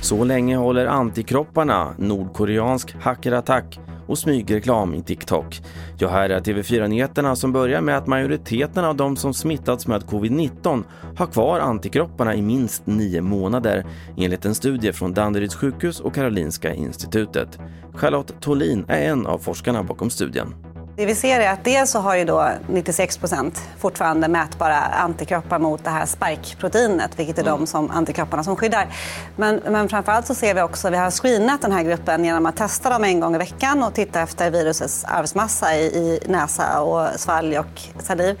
Så länge håller antikropparna, nordkoreansk hackerattack och smygreklam i TikTok. Ja, här är TV4-nyheterna som börjar med att majoriteten av de som smittats med covid-19 har kvar antikropparna i minst nio månader enligt en studie från Danderyds sjukhus och Karolinska institutet. Charlotte Tolin är en av forskarna bakom studien. Det vi ser är att dels så har ju då 96 procent fortfarande mätbara antikroppar mot det här spike-proteinet, vilket är mm. de som antikropparna som skyddar. Men, men framförallt så ser vi också, vi har screenat den här gruppen genom att testa dem en gång i veckan och titta efter virusets arvsmassa i, i näsa och svalg och saliv.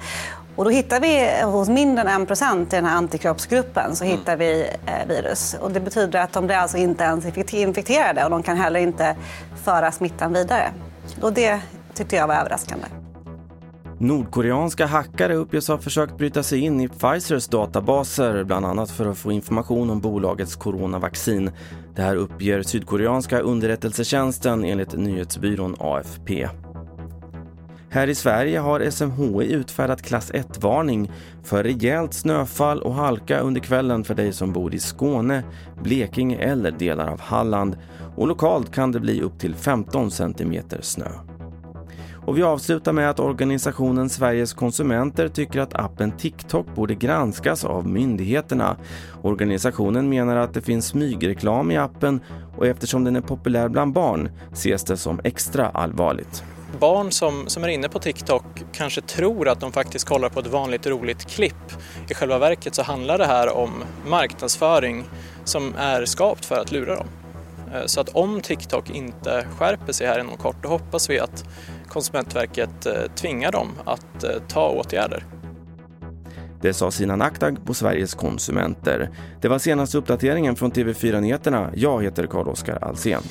Och då hittar vi hos mindre än 1 procent i den här antikroppsgruppen så hittar mm. vi eh, virus. Och det betyder att de blir alltså inte ens infekterade och de kan heller inte föra smittan vidare. Och det tyckte jag var överraskande. Nordkoreanska hackare uppges ha försökt bryta sig in i Pfizers databaser bland annat för att få information om bolagets coronavaccin. Det här uppger sydkoreanska underrättelsetjänsten enligt nyhetsbyrån AFP. Här i Sverige har SMHI utfärdat klass 1-varning för rejält snöfall och halka under kvällen för dig som bor i Skåne, Blekinge eller delar av Halland. Och lokalt kan det bli upp till 15 centimeter snö. Och vi avslutar med att organisationen Sveriges konsumenter tycker att appen TikTok borde granskas av myndigheterna. Organisationen menar att det finns smygreklam i appen och eftersom den är populär bland barn ses det som extra allvarligt. Barn som, som är inne på TikTok kanske tror att de faktiskt kollar på ett vanligt roligt klipp. I själva verket så handlar det här om marknadsföring som är skapt för att lura dem. Eh, så att om TikTok inte skärper sig här inom kort, då hoppas vi att Konsumentverket eh, tvingar dem att eh, ta åtgärder. Det sa Sinan Aktag på Sveriges konsumenter. Det var senaste uppdateringen från TV4 Nyheterna. Jag heter Carl-Oskar Alsen.